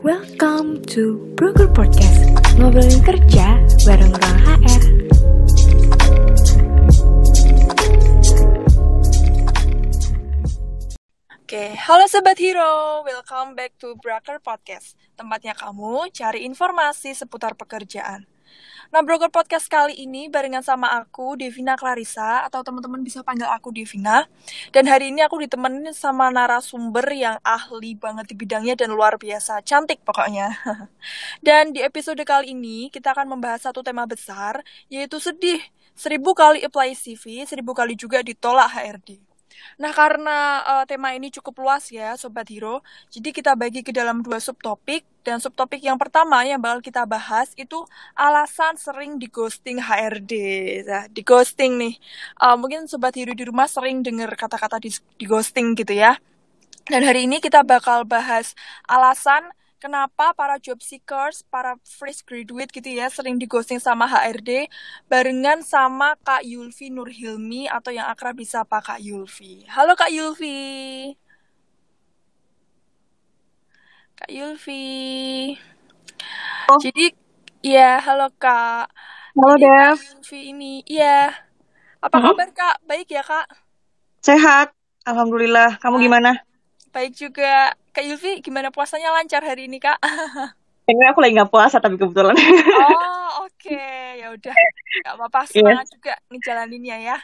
Welcome to Broker Podcast Ngobrolin kerja bareng orang HR Oke, halo Sobat Hero, welcome back to Broker Podcast. Tempatnya kamu cari informasi seputar pekerjaan Nah, Broker Podcast kali ini barengan sama aku, Devina Clarissa, atau teman-teman bisa panggil aku Devina. Dan hari ini aku ditemenin sama narasumber yang ahli banget di bidangnya dan luar biasa, cantik pokoknya. dan di episode kali ini kita akan membahas satu tema besar, yaitu sedih. Seribu kali apply CV, seribu kali juga ditolak HRD. Nah, karena uh, tema ini cukup luas ya, Sobat Hero, jadi kita bagi ke dalam dua subtopik, dan subtopik yang pertama yang bakal kita bahas itu alasan sering di ghosting HRD. Nah, di ghosting nih, uh, mungkin Sobat Hero di rumah sering dengar kata-kata di, di ghosting gitu ya. Dan hari ini kita bakal bahas alasan kenapa para job seekers, para fresh graduate gitu ya, sering digosting sama HRD barengan sama Kak Yulfi Nurhilmi atau yang akrab bisa Pak Kak Yulfi. Halo Kak Yulfi. Kak Yulfi. Oh. Jadi, ya halo Kak. Halo Jadi, Dev. Kak Yulfi ini, iya. Apa hmm? kabar Kak? Baik ya Kak? Sehat, Alhamdulillah. Kamu gimana? Baik juga. Kak Yulfi, gimana puasanya lancar hari ini, Kak? Ini aku lagi nggak puasa tapi kebetulan. Oh, oke. Okay. Ya udah. Gak apa-apa, semangat yes. juga ngejalaninnya ya.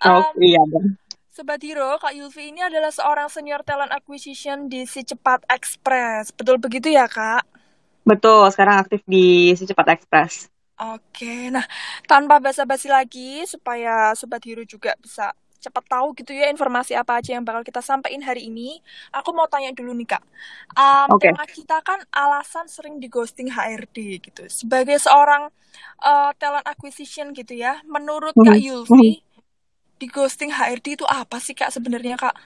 Um, oh, iya dong. Sobat Hero, Kak Yulfi ini adalah seorang senior talent acquisition di Si Cepat Express. Betul begitu ya, Kak? Betul, sekarang aktif di Si Cepat Express. Oke, nah tanpa basa-basi lagi supaya Sobat Hero juga bisa cepat tahu gitu ya informasi apa aja yang bakal kita sampaikan hari ini. Aku mau tanya dulu nih kak, um, okay. tema kita kan alasan sering di ghosting HRD gitu. Sebagai seorang uh, talent acquisition gitu ya, menurut kak Hmm. Yulfi, di ghosting HRD itu apa sih kak sebenarnya kak?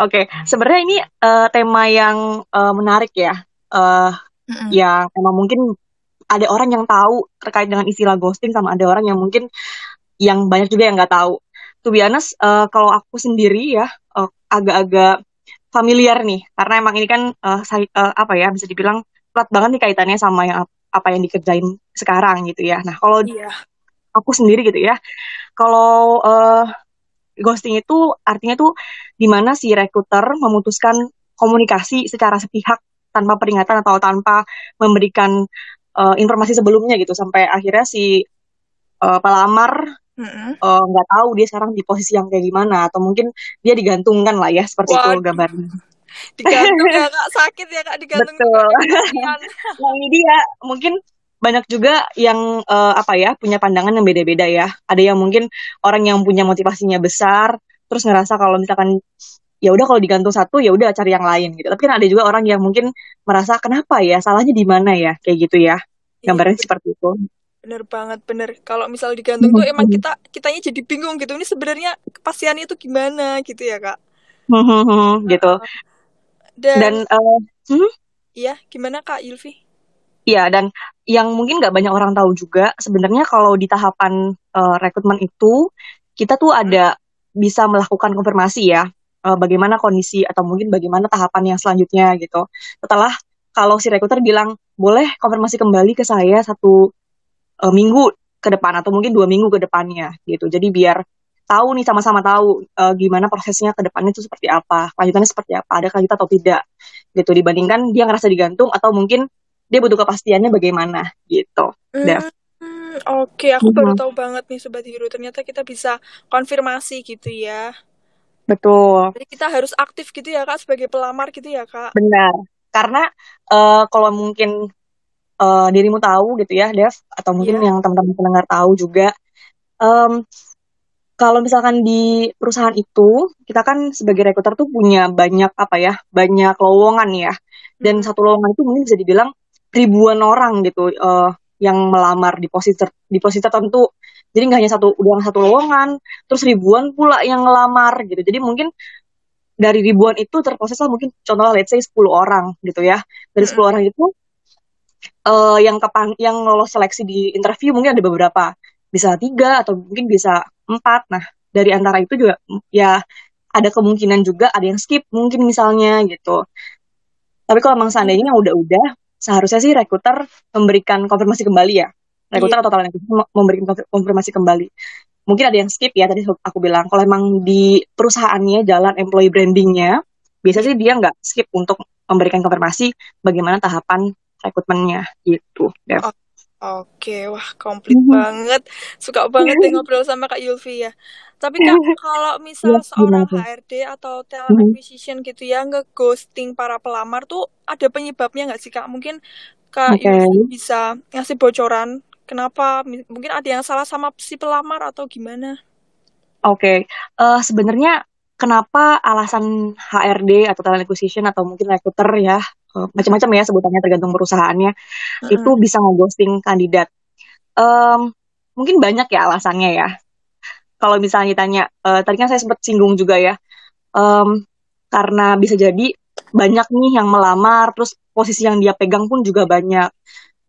Oke, sebenarnya ini uh, tema yang uh, menarik ya, uh, Mm-mm. yang emang mungkin ada orang yang tahu terkait dengan istilah ghosting sama ada orang yang mungkin yang banyak juga yang nggak tahu. To be honest, uh, kalau aku sendiri ya uh, agak-agak familiar nih, karena emang ini kan uh, saya, uh, apa ya bisa dibilang erat banget nih kaitannya sama yang apa yang dikerjain sekarang gitu ya. Nah kalau Iya. aku sendiri gitu ya, kalau uh, ghosting itu artinya tuh di mana si rekruter memutuskan komunikasi secara sepihak tanpa peringatan atau tanpa memberikan uh, informasi sebelumnya gitu sampai akhirnya si uh, pelamar Uh, nggak tahu dia sekarang di posisi yang kayak gimana atau mungkin dia digantungkan lah ya seperti itu Waduh. gambarnya. Digantung ya kak, sakit ya kak digantung. Betul. Nah ini dia mungkin banyak juga yang uh, apa ya punya pandangan yang beda-beda ya. Ada yang mungkin orang yang punya motivasinya besar terus ngerasa kalau misalkan ya udah kalau digantung satu ya udah cari yang lain gitu. Tapi kan ada juga orang yang mungkin merasa kenapa ya salahnya di mana ya kayak gitu ya. Iya, Gambarnya seperti itu. Bener banget, bener. Kalau misal digantung tuh emang kita kitanya jadi bingung gitu. Ini sebenarnya kepastiannya itu gimana gitu ya kak? gitu. Dan, Dan uh, hmm? iya gimana kak Yulfi? Iya, dan yang mungkin nggak banyak orang tahu juga, sebenarnya kalau di tahapan uh, rekrutmen itu, kita tuh ada bisa melakukan konfirmasi ya, uh, bagaimana kondisi atau mungkin bagaimana tahapan yang selanjutnya gitu. Setelah kalau si rekruter bilang, boleh konfirmasi kembali ke saya satu uh, minggu ke depan atau mungkin dua minggu ke depannya gitu. Jadi biar tahu nih sama-sama tahu uh, gimana prosesnya ke depannya itu seperti apa, lanjutannya seperti apa, ada lanjut atau tidak gitu dibandingkan dia ngerasa digantung atau mungkin dia butuh kepastiannya bagaimana gitu. Dev. Hmm, Oke, aku baru Mhm. tahu banget nih Sobat Hero. Ternyata kita bisa konfirmasi gitu ya. Betul, Jadi kita harus aktif gitu ya kak sebagai pelamar gitu ya kak. benar. Karena uh, kalau mungkin uh, dirimu tahu gitu ya, Dev, atau mungkin Iya. yang teman-teman pendengar tahu juga, um, kalau misalkan di perusahaan itu kita kan sebagai rekruter tuh punya banyak apa ya, banyak lowongan ya. Dan Hmm. satu lowongan itu mungkin bisa dibilang ribuan orang gitu uh, yang melamar di posisi ter- di posisi tertentu. Jadi nggak hanya satu udah satu lowongan, terus ribuan pula yang ngelamar gitu. Jadi mungkin dari ribuan itu terproseslah mungkin contoh let's say 10 orang gitu ya. Dari 10 orang itu eh yang kepan yang lolos seleksi di interview mungkin ada beberapa. Bisa tiga atau mungkin bisa empat. Nah, dari antara itu juga ya ada kemungkinan juga ada yang skip mungkin misalnya gitu. Tapi kalau memang seandainya yang udah-udah, seharusnya sih rekruter memberikan konfirmasi kembali ya. Rekruter Iya. atau talent acquisition memberikan konfir- konfirmasi kembali. Mungkin ada yang skip ya tadi aku bilang. Kalau emang di perusahaannya jalan employee brandingnya, biasanya sih dia nggak skip untuk memberikan konfirmasi bagaimana tahapan rekrutmennya gitu. Dev. Oke, wah komplit Mhm. banget. Suka banget deh ngobrol sama Kak Yulfi ya. Tapi Kak, kalau misal Iya, seorang gimana? HRD atau talent Mhm. acquisition gitu ya nge-ghosting para pelamar tuh ada penyebabnya nggak sih Kak? Mungkin Kak Oke. Yulfi bisa ngasih bocoran kenapa? Mungkin ada yang salah sama si pelamar atau gimana? Oke, Eh, sebenarnya kenapa alasan HRD atau talent acquisition atau mungkin recruiter ya, eh, macam-macam ya sebutannya tergantung perusahaannya, itu Mm-mm. bisa ngeghosting kandidat. Em, mungkin banyak ya alasannya ya. Kalau misalnya ditanya, eh, tadi kan saya sempat singgung juga ya, em, karena bisa jadi banyak nih yang melamar, terus posisi yang dia pegang pun juga banyak.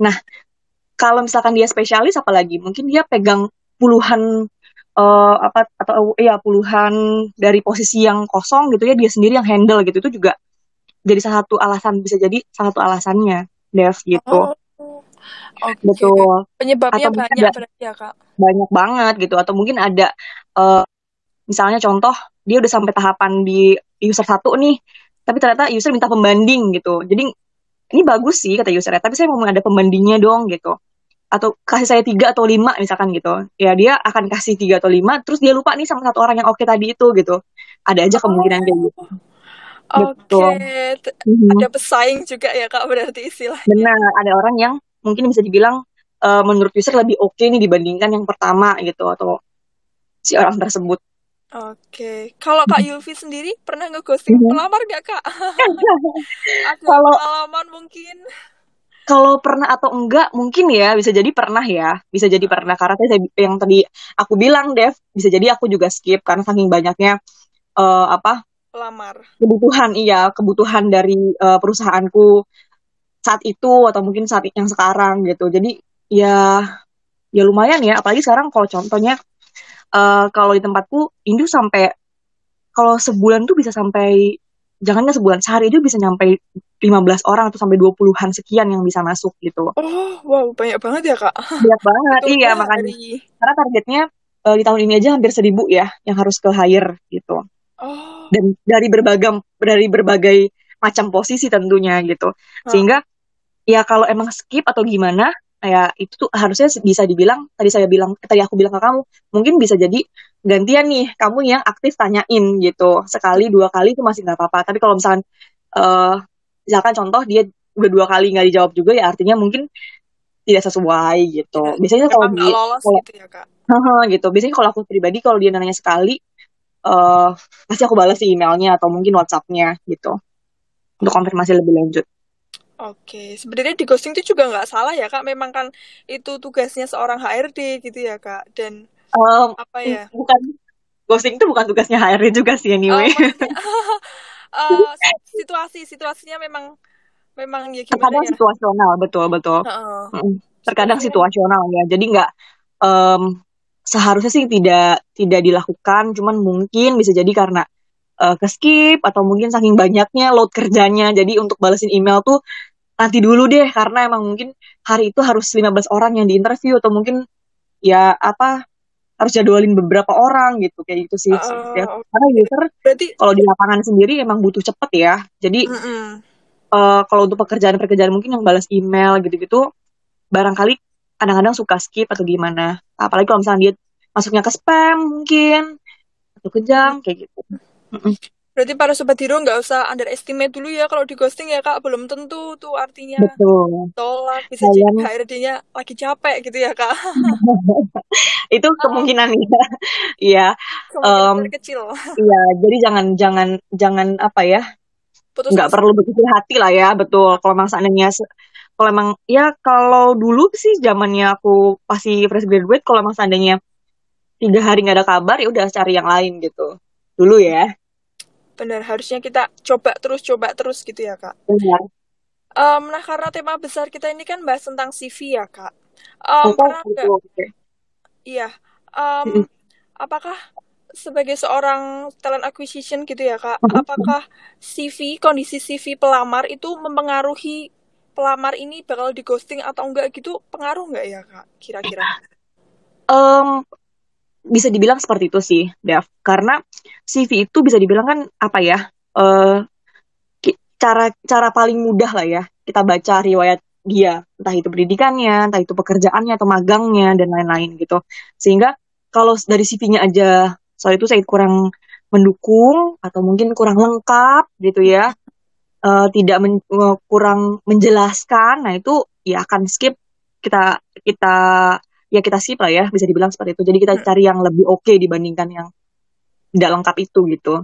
Nah, kalau misalkan dia spesialis apalagi, mungkin dia pegang puluhan eh, apa atau ya puluhan dari posisi yang kosong gitu ya dia sendiri yang handle gitu itu juga jadi salah satu alasan bisa jadi salah satu alasannya Dev gitu. Oh, oke. betul. Penyebabnya Atau banyak ada- berarti ya Kak? banyak banget gitu. Atau mungkin ada eh, misalnya contoh dia udah sampai tahapan di user satu nih tapi ternyata user minta pembanding gitu. Jadi ini bagus sih kata usernya. Tapi saya mau ada pembandingnya dong gitu. Atau kasih saya tiga atau lima misalkan gitu. Ya dia akan kasih tiga atau lima terus dia lupa nih sama satu orang yang oke tadi itu gitu. Ada aja kemungkinan kayak gitu Oke, t- Mhm. ada pesaing juga ya Kak berarti istilahnya. benar ada orang yang mungkin bisa dibilang eh, menurut user lebih oke nih dibandingkan yang pertama gitu atau si orang tersebut Oke, kalau Kak Yulfi sendiri pernah ngeghosting Mhm. pelamar gak Kak? Kalau- pengalaman mungkin? Kalau pernah atau enggak mungkin ya bisa jadi pernah ya bisa jadi pernah karena tadi saya yang tadi aku bilang Dev bisa jadi aku juga skip karena saking banyaknya eh, apa Pelamar. kebutuhan iya kebutuhan dari eh, perusahaanku saat itu atau mungkin saat yang sekarang gitu. Jadi ya ya lumayan ya. Apalagi sekarang kalau contohnya eh, kalau di tempatku Indu sampai kalau sebulan tuh bisa sampai jangannya sebulan sehari itu bisa nyampe 15 orang atau sampai 20-an sekian yang bisa masuk gitu Oh, wow, banyak banget ya Kak. banyak banget Itu iya makanya. Karena targetnya eh, di tahun ini aja hampir seribu ya yang harus ke hire gitu Oh, dan dari berbagai dari berbagai macam posisi tentunya gitu. Sehingga ya kalau emang skip atau gimana ya itu tuh harusnya bisa dibilang tadi saya bilang tadi aku bilang ke kamu mungkin bisa jadi gantian nih kamu yang aktif tanyain gitu. Sekali dua kali itu masih nggak apa-apa. Tapi kalau misalkan eh misalkan contoh dia udah dua kali nggak dijawab juga ya artinya mungkin tidak sesuai gitu. Biasanya kalau di lolos kalau- gitu ya Kak. Gitu. Biasanya kalau aku pribadi kalau dia nanya sekali, eh pasti aku balas di emailnya atau mungkin WhatsApp-nya gitu untuk konfirmasi lebih lanjut. Oke, sebenarnya di ghosting itu juga nggak salah ya Kak. Memang kan itu tugasnya seorang HRD gitu ya Kak. Dan Em, apa ya? bukan ghosting itu bukan tugasnya HRD juga sih Oh, anyway. maksudnya, eh, situasi situasinya memang memang ya gimana Terkadang ya? situasional, betul betul. Heeh. Mm-mm. Terkadang situasional ya. Jadi nggak em, seharusnya sih tidak tidak dilakukan, cuman mungkin bisa jadi karena eh, keskip atau mungkin saking banyaknya load kerjanya. Jadi untuk balesin email tuh nanti dulu deh karena emang mungkin hari itu harus 15 orang yang diinterview atau mungkin ya apa harus jadwalin beberapa orang gitu kayak gitu sih. Oh, ya. Karena user Berarti kalau di lapangan sendiri emang butuh cepet ya. Jadi mm-mm. eh, kalau untuk pekerjaan-pekerjaan mungkin yang balas email gitu-gitu barangkali kadang-kadang suka skip atau gimana. Apalagi kalau misalnya dia masuknya ke spam mungkin atau ke junk kayak gitu. Berarti para sobat hero nggak usah underestimate dulu ya kalau di ghosting ya Kak. Belum tentu tuh artinya Betul. tolak. Bisa jadi Kalian- HRD-nya lagi capek gitu ya Kak. Itu kemungkinan ya. Iya, Em, terkecil. iya. Jadi jangan jangan jangan apa ya? Nggak perlu berkecil hati lah ya, betul. Kalau emang seandainya se- kalau emang ya kalau dulu sih zamannya aku pasti fresh graduate, kalau emang seandainya tiga hari nggak ada kabar ya udah cari yang lain gitu. Dulu ya. Benar, harusnya kita coba terus, coba terus gitu ya, Kak. Benar. Em, nah, karena tema besar kita ini kan bahas tentang CV ya, Kak. Em, Oke, pernah nggak? Iya. Mm-mm. apakah sebagai seorang talent acquisition gitu ya kak, apakah CV kondisi CV pelamar itu mempengaruhi pelamar ini bakal di ghosting atau enggak gitu pengaruh nggak ya kak kira-kira? Em, bisa dibilang seperti itu sih, Dev. Karena CV itu bisa dibilang kan apa ya? ki- cara cara paling mudah lah ya kita baca riwayat dia, entah itu pendidikannya, entah itu pekerjaannya atau magangnya dan lain-lain gitu. Sehingga kalau dari CV-nya aja soal itu saya kurang mendukung atau mungkin kurang lengkap gitu ya, eh, tidak men- eh, kurang menjelaskan, nah itu ya akan skip kita kita ya kita skip lah ya bisa dibilang seperti itu. Jadi kita Hmm. cari yang lebih oke dibandingkan yang tidak lengkap itu gitu.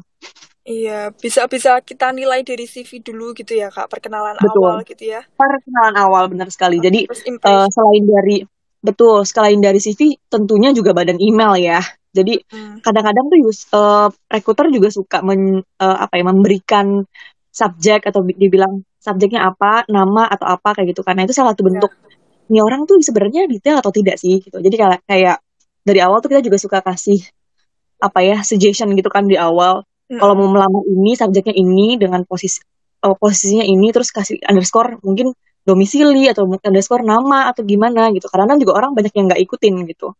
Iya, bisa-bisa kita nilai dari CV dulu gitu ya kak, perkenalan Betul. awal gitu ya. Perkenalan awal benar sekali. Jadi impression. selain dari betul selain dari CV tentunya juga badan email ya. Jadi Hmm. kadang-kadang tuh use, eh, recruiter juga suka men, eh, apa ya memberikan subjek atau bi- dibilang subjeknya apa, nama atau apa kayak gitu. Karena itu salah satu Iya. bentuk ini orang tuh sebenarnya detail atau tidak sih gitu. Jadi kayak kayak dari awal tuh kita juga suka kasih apa ya suggestion gitu kan di awal. Kalau Mm-mm. mau melamar ini subjeknya ini dengan posisi eh, posisinya ini terus kasih underscore mungkin domisili atau underscore nama atau gimana gitu. Karena kan juga orang banyak yang nggak ikutin gitu.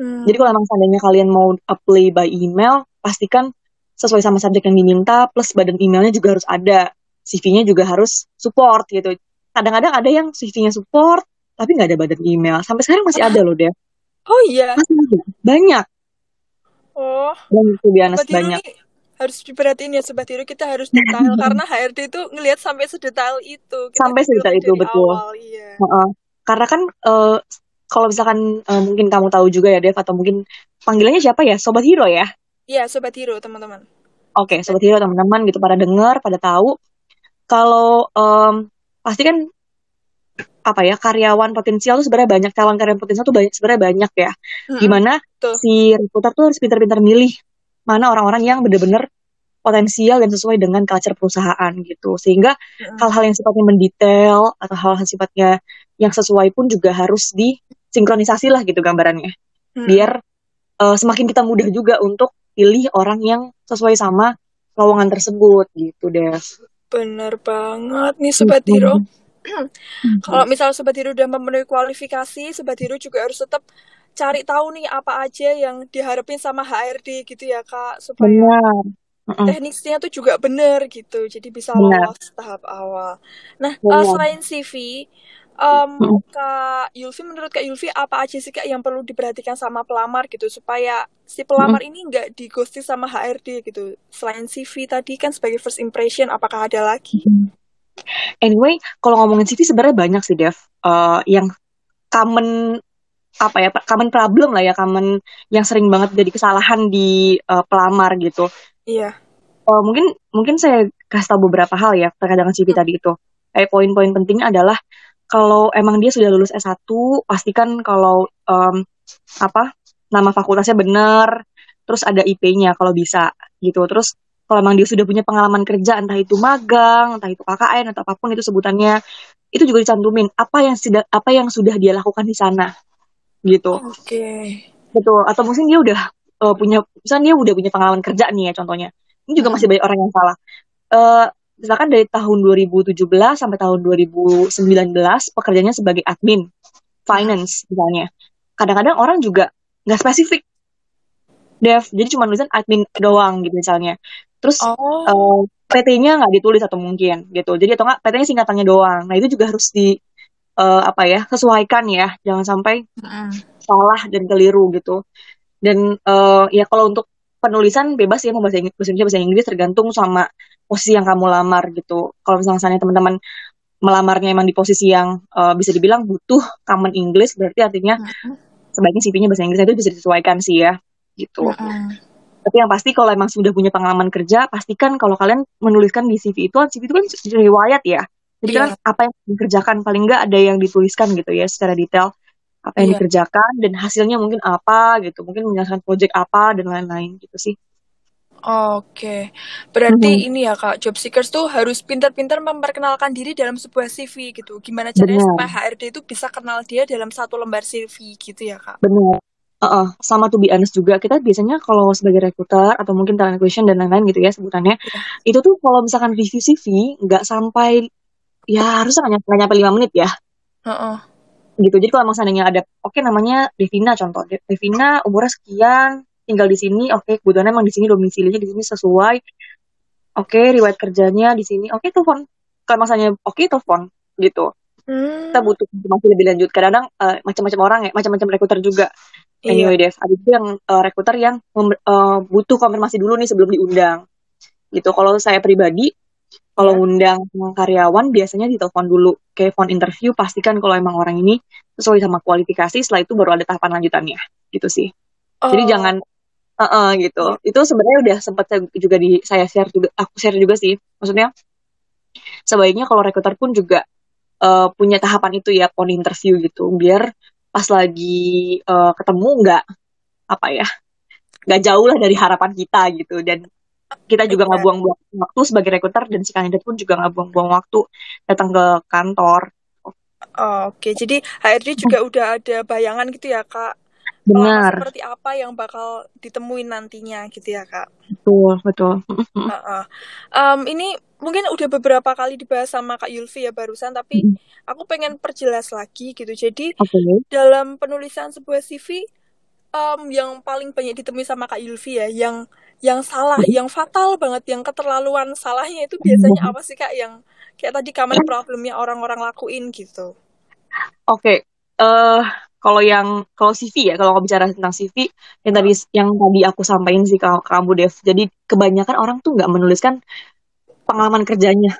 Hmm. Jadi kalau emang seandainya kalian mau apply by email, pastikan sesuai sama subjek yang diminta, plus badan emailnya juga harus ada. CV-nya juga harus support gitu. Kadang-kadang ada yang CV-nya support, tapi nggak ada badan email. Sampai sekarang masih ada loh, deh. Oh iya. Masih ada. Banyak. Oh, Sobat Hero banyak. harus diperhatiin ya Sobat Hero, kita harus detail karena HRD itu ngelihat sampai sedetail itu. Kita Sampai sedetail detail itu, betul. awal, iya. Heeh. Karena kan eh, kalau misalkan eh, mungkin kamu tahu juga ya, Dev, atau mungkin panggilannya siapa ya? Sobat Hero ya? Iya, Sobat Hero, teman-teman. Oke, Sobat Hero teman-teman gitu pada dengar, pada tahu kalau em, pasti kan apa ya karyawan potensial tuh sebenarnya banyak calon karyawan potensial tuh banyak sebenarnya banyak ya. Mm-mm. Gimana Betul. si recruiter tuh harus pintar-pintar milih mana orang-orang yang benar-benar potensial dan sesuai dengan culture perusahaan gitu. Sehingga Mm-mm. hal-hal yang sifatnya mendetail atau hal-hal sifatnya yang sesuai pun juga harus disinkronisasi lah gitu gambarannya. Mm-mm. Biar eh, semakin kita mudah juga untuk pilih orang yang sesuai sama lowongan tersebut gitu deh. Bener banget nih Sobat Hero. Kalau misal Sobat Hero udah memenuhi kualifikasi, Sobat Hero juga harus tetap cari tahu nih apa aja yang diharapin sama HRD gitu ya Kak, supaya. Mm-mm. teknisnya tuh juga bener gitu, jadi bisa lolos tahap awal. Nah, Benar. selain CV, Mm-mm. Kak Yulfi, menurut Kak Yulfi apa aja sih Kak yang perlu diperhatikan sama pelamar gitu supaya si pelamar ini nggak di ghosting sama HRD gitu. Selain CV tadi kan sebagai first impression, apakah ada lagi? Anyway, kalau ngomongin CV sebenarnya banyak sih Dev. Eh, yang common apa ya common problem lah ya common yang sering banget jadi kesalahan di eh, pelamar gitu. Iya. Eh, mungkin mungkin saya kasih tahu beberapa hal ya terkait dengan CV Hmm. tadi itu. Kayak poin-poin pentingnya adalah kalau emang dia sudah lulus S1, pastikan kalau em, apa nama fakultasnya benar, terus ada IP-nya kalau bisa gitu. Terus kalau emang dia sudah punya pengalaman kerja, entah itu magang, entah itu KKN atau apa pun itu sebutannya, itu juga dicantumin apa yang sudah apa yang sudah dia lakukan di sana gitu. Oke. Betul. Atau mungkin dia udah eh, punya, misalnya dia udah punya pengalaman kerja nih ya contohnya. Ini juga masih banyak orang yang salah. Eh, misalkan dari tahun 2017 sampai tahun 2019 pekerjaannya sebagai admin, finance misalnya. Kadang-kadang orang juga nggak spesifik, Dev. Jadi cuma tulisan admin doang gitu misalnya. Terus Oh. eh, PT-nya nggak ditulis atau mungkin gitu. Jadi atau nggak PT-nya singkatannya doang. Nah itu juga harus di eh, apa ya sesuaikan ya. Jangan sampai Mm-mm. salah dan keliru gitu. Dan eh, ya kalau untuk penulisan bebas ya mau bahasa Inggris, bahasa Indonesia, bahasa Inggris tergantung sama posisi yang kamu lamar gitu. Kalau misalnya teman-teman melamarnya emang di posisi yang eh, bisa dibilang butuh common English, berarti artinya Mm-mm. sebaiknya CV-nya bahasa Inggris itu bisa disesuaikan sih ya gitu. Mm-mm. Tapi yang pasti kalau emang sudah punya pengalaman kerja, pastikan kalau kalian menuliskan di CV itu, CV itu kan riwayat ya. Jadi kan Iya. apa yang dikerjakan paling nggak ada yang dituliskan gitu ya secara detail apa yang Iya. dikerjakan dan hasilnya mungkin apa gitu, mungkin menyelesaikan project apa dan lain-lain gitu sih. Oke, berarti Mhm. ini ya Kak, job seekers tuh harus pintar-pintar memperkenalkan diri dalam sebuah CV gitu. Gimana caranya Benar. supaya HRD itu bisa kenal dia dalam satu lembar CV gitu ya Kak? Benar. uh, sama to be honest juga kita biasanya kalau sebagai recruiter atau mungkin talent acquisition dan lain-lain gitu ya sebutannya Iya. itu tuh kalau misalkan review CV nggak sampai ya harusnya nggak nyampe, nggak nyampe 5 menit ya Heeh. gitu jadi kalau emang seandainya ada oke namanya Devina contoh De- Devina umurnya sekian tinggal di sini oke kebetulan emang di sini domisilinya di sini sesuai. Oke riwayat kerjanya di sini oke telepon. Kalau misalnya oke telepon gitu. Hmm. kita butuh informasi lebih lanjut. Kadang-kadang eh, macam-macam orang ya macam-macam recruiter juga. Iya. anyway Dev ada juga yang eh, recruiter yang eh, butuh konfirmasi dulu nih sebelum diundang. Gitu. Kalau saya pribadi kalau Iya. undang karyawan biasanya ditelepon dulu. Kayak phone interview pastikan kalau emang orang ini sesuai sama kualifikasi setelah itu baru ada tahapan lanjutannya. Gitu sih. Jadi Oh, jangan eh, eh, gitu itu sebenarnya udah sempat juga di saya share juga aku share juga sih maksudnya sebaiknya kalau recruiter pun juga eh, punya tahapan itu ya phone interview gitu biar pas lagi eh, ketemu nggak apa ya nggak jauh lah dari harapan kita gitu dan kita juga Iya. nggak buang-buang waktu sebagai recruiter dan si kandidat pun juga nggak buang-buang waktu datang ke kantor oh, oke. Jadi HRD juga udah ada bayangan gitu ya, Kak. Benar seperti apa yang bakal ditemuin nantinya gitu ya, Kak. betul betul Heeh. Em, ini mungkin udah beberapa kali dibahas sama Kak Yulfi ya barusan, tapi Mm-mm. aku pengen perjelas lagi gitu. Jadi oke dalam penulisan sebuah CV em, yang paling banyak ditemui sama Kak Yulfi ya, yang yang salah, yang fatal banget, yang keterlaluan salahnya itu biasanya apa sih Kak? Yang kayak tadi common problemnya orang-orang lakuin gitu. Oke, eh kalau yang kalau CV ya, kalau bicara tentang CV yang tadi yang tadi aku sampaikan sih ke, ke kamu Dev. Jadi kebanyakan orang tuh nggak menuliskan pengalaman kerjanya.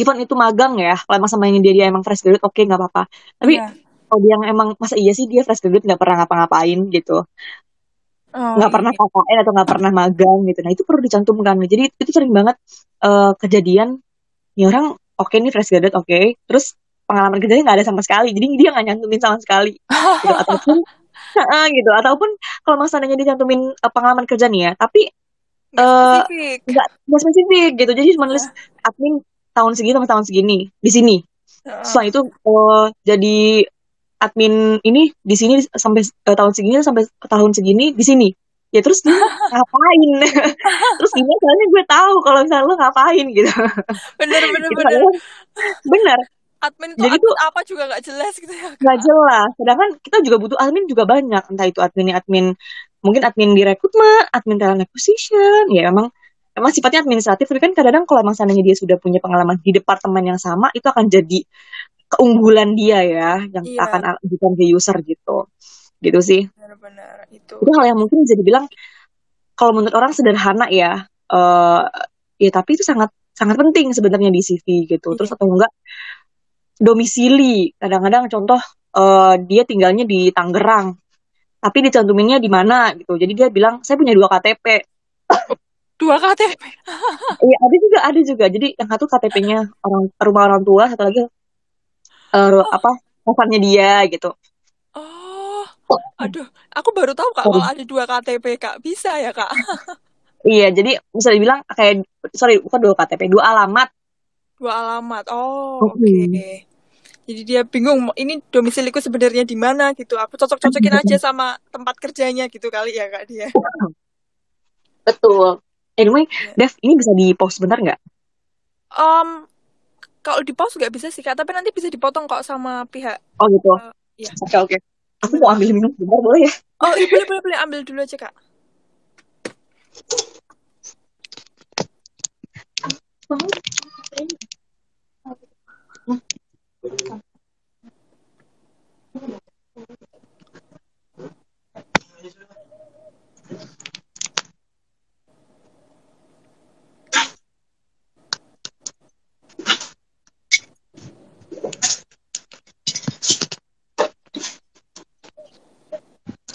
Even itu magang ya, kalau emang sama ini dia, dia emang fresh graduate, oke nggak apa-apa. Tapi Iya. kalau dia yang emang masa iya sih dia fresh graduate nggak pernah ngapa-ngapain gitu, Oh, nggak pernah iya. KKN atau nggak pernah magang gitu. Nah itu perlu dicantumkan. Jadi itu sering banget eh, kejadian, ya orang oke nih fresh graduate oke, terus pengalaman kerjanya nggak ada sama sekali. Jadi dia nggak nyantumin sama sekali. Gitu ataupun Heeh, gitu. Ataupun kalau masalahnya dicantumin eh, pengalaman kerja nih ya tapi Nggak eh spesifik. gitu. Jadi cuma nulis admin tahun segini sampai tahun segini di sini. Heeh. setelah itu eh, jadi admin ini di sini sampai eh, tahun segini sampai tahun segini di sini. Ya terus dia ngapain? Terus gimana soalnya gue tahu kalau misalnya lo ngapain gitu. Bener bener Gitu, bener. bener Admin tuh Jadi admin tuh- apa juga nggak jelas gitu ya. nggak jelas. Sedangkan kita juga butuh admin juga banyak. Entah itu admin admin mungkin admin di rekrutmen, admin talent acquisition, ya emang emang sifatnya administratif. Tapi kan kadang-kadang kalau emang seandainya dia sudah punya pengalaman di departemen yang sama, itu akan jadi keunggulan dia ya, yang Iya. akan ajukan ke user gitu. Gitu sih. Bener-bener itu. Itu hal yang mungkin bisa dibilang kalau menurut orang sederhana ya, eh ya tapi itu sangat sangat penting sebenarnya di CV gitu. Terus Iya. atau enggak domisili. Kadang-kadang contoh eh, dia tinggalnya di Tangerang, tapi dicantuminnya di mana gitu. Jadi dia bilang saya punya dua KTP. Dua KTP. Iya ada juga ada juga. Jadi yang satu KTP-nya orang rumah orang tua, satu lagi eh, ru- apa kosannya dia gitu. Oh, aduh, aku baru tahu kak kalau ada dua KTP kak, bisa ya kak? Iya jadi bisa dibilang kayak sorry bukan dua KTP, dua alamat. Dua alamat. Oh, oke. Mm-mm. Jadi dia bingung, ini domisiliku sebenarnya di mana gitu. Aku cocok-cocokin aja sama tempat kerjanya gitu kali ya kak dia. Betul. Anyway, Iya. Dev, ini bisa di pause sebentar nggak? Om, kalau di pause nggak bisa sih kak, tapi nanti bisa dipotong kok sama pihak. Oh gitu. eh, iya. Oke oke. Aku mau ambil minum sebentar boleh ya? Oh, iya boleh boleh boleh ambil dulu aja kak.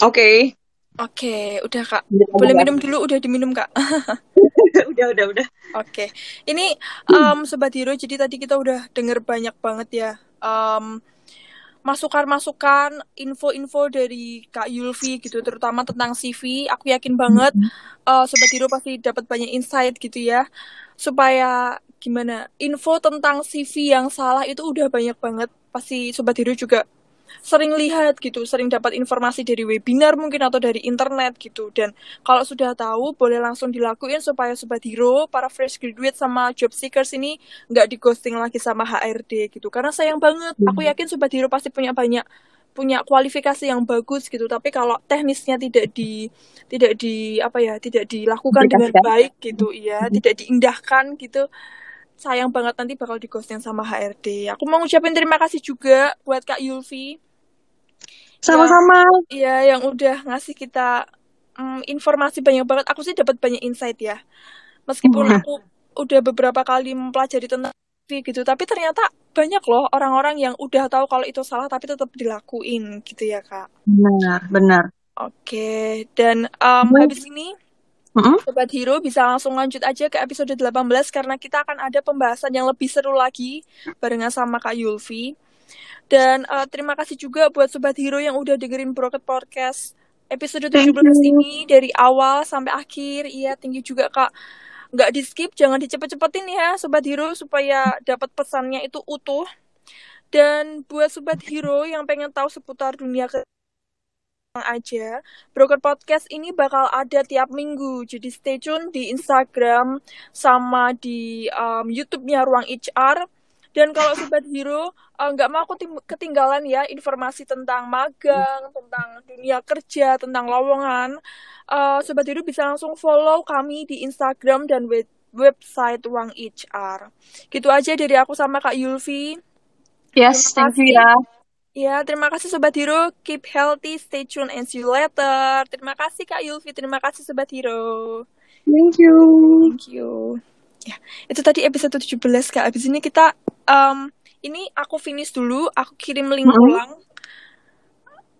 Oke. Oke, udah kak. Udah, Boleh udah. minum dulu, udah diminum kak. udah udah udah. Oke, ini em, Sobat Hero, jadi tadi kita udah denger banyak banget ya em, masukan-masukan, info-info dari Kak Yulfi gitu, terutama tentang CV. Aku yakin banget eh, Sobat Hero pasti dapat banyak insight gitu ya, supaya gimana, info tentang CV yang salah itu udah banyak banget. Pasti Sobat Hero juga sering lihat gitu, sering dapat informasi dari webinar mungkin atau dari internet gitu. Dan kalau sudah tahu, boleh langsung dilakuin supaya Sobat Hero, para fresh graduate sama job seekers ini nggak di ghosting lagi sama HRD gitu. Karena sayang banget, aku yakin Sobat Hero pasti punya banyak punya kualifikasi yang bagus gitu tapi kalau teknisnya tidak di tidak di apa ya tidak dilakukan dengan Aplikasikan. baik gitu iya tidak diindahkan gitu sayang banget nanti bakal di ghosting sama HRD aku mau ngucapin terima kasih juga buat Kak Yulvi Sama-sama. Iya, yang udah ngasih kita mm, informasi banyak banget. Aku sih dapat banyak insight ya. Meskipun aku udah beberapa kali mempelajari tentang gitu, tapi ternyata banyak loh orang-orang yang udah tahu kalau itu salah tapi tetap dilakuin gitu ya, Kak. Benar, benar. Oke, dan um, habis ini Mm-mm. Sobat Hero bisa langsung lanjut aja ke episode 18 karena kita akan ada pembahasan yang lebih seru lagi barengan sama Kak Yulvi. Dan uh, terima kasih juga buat Sobat Hero yang udah dengerin Broket Podcast episode Thank 17 you. ini dari awal sampai akhir. Iya, thank you juga Kak. Nggak di skip, jangan dicepet-cepetin ya Sobat Hero supaya dapat pesannya itu utuh. Dan buat Sobat Hero yang pengen tahu seputar dunia ke aja. Broker Podcast ini bakal ada tiap minggu. Jadi stay tune di Instagram sama di um, YouTube-nya Ruang HR. Dan kalau Sobat Hero uh, nggak mau ketim- ketinggalan ya informasi tentang magang, tentang dunia kerja, tentang lowongan, uh, Sobat Hero bisa langsung follow kami di Instagram dan web website Ruang HR. Gitu aja dari aku sama Kak Yulvi. Yes, thank you ya. Ya, terima kasih Sobat Hero. Keep healthy, stay tuned, and see you later. Terima kasih Kak Yulvi, terima kasih Sobat Hero. Thank you. Thank you. Ya, itu tadi episode 17 Kak. Habis ini kita, um, ini aku finish dulu, aku kirim link Mm-mm. ulang.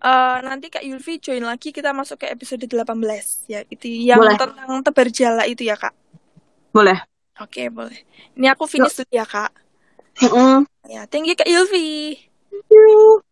Eh, nanti Kak Yulvi join lagi, kita masuk ke episode 18. Ya, itu yang Boleh. tentang tebar jala itu ya Kak. Boleh. Oke, boleh. Ini aku finish dulu ya Kak. Mm-mm. Ya, thank you Kak Yulvi. you.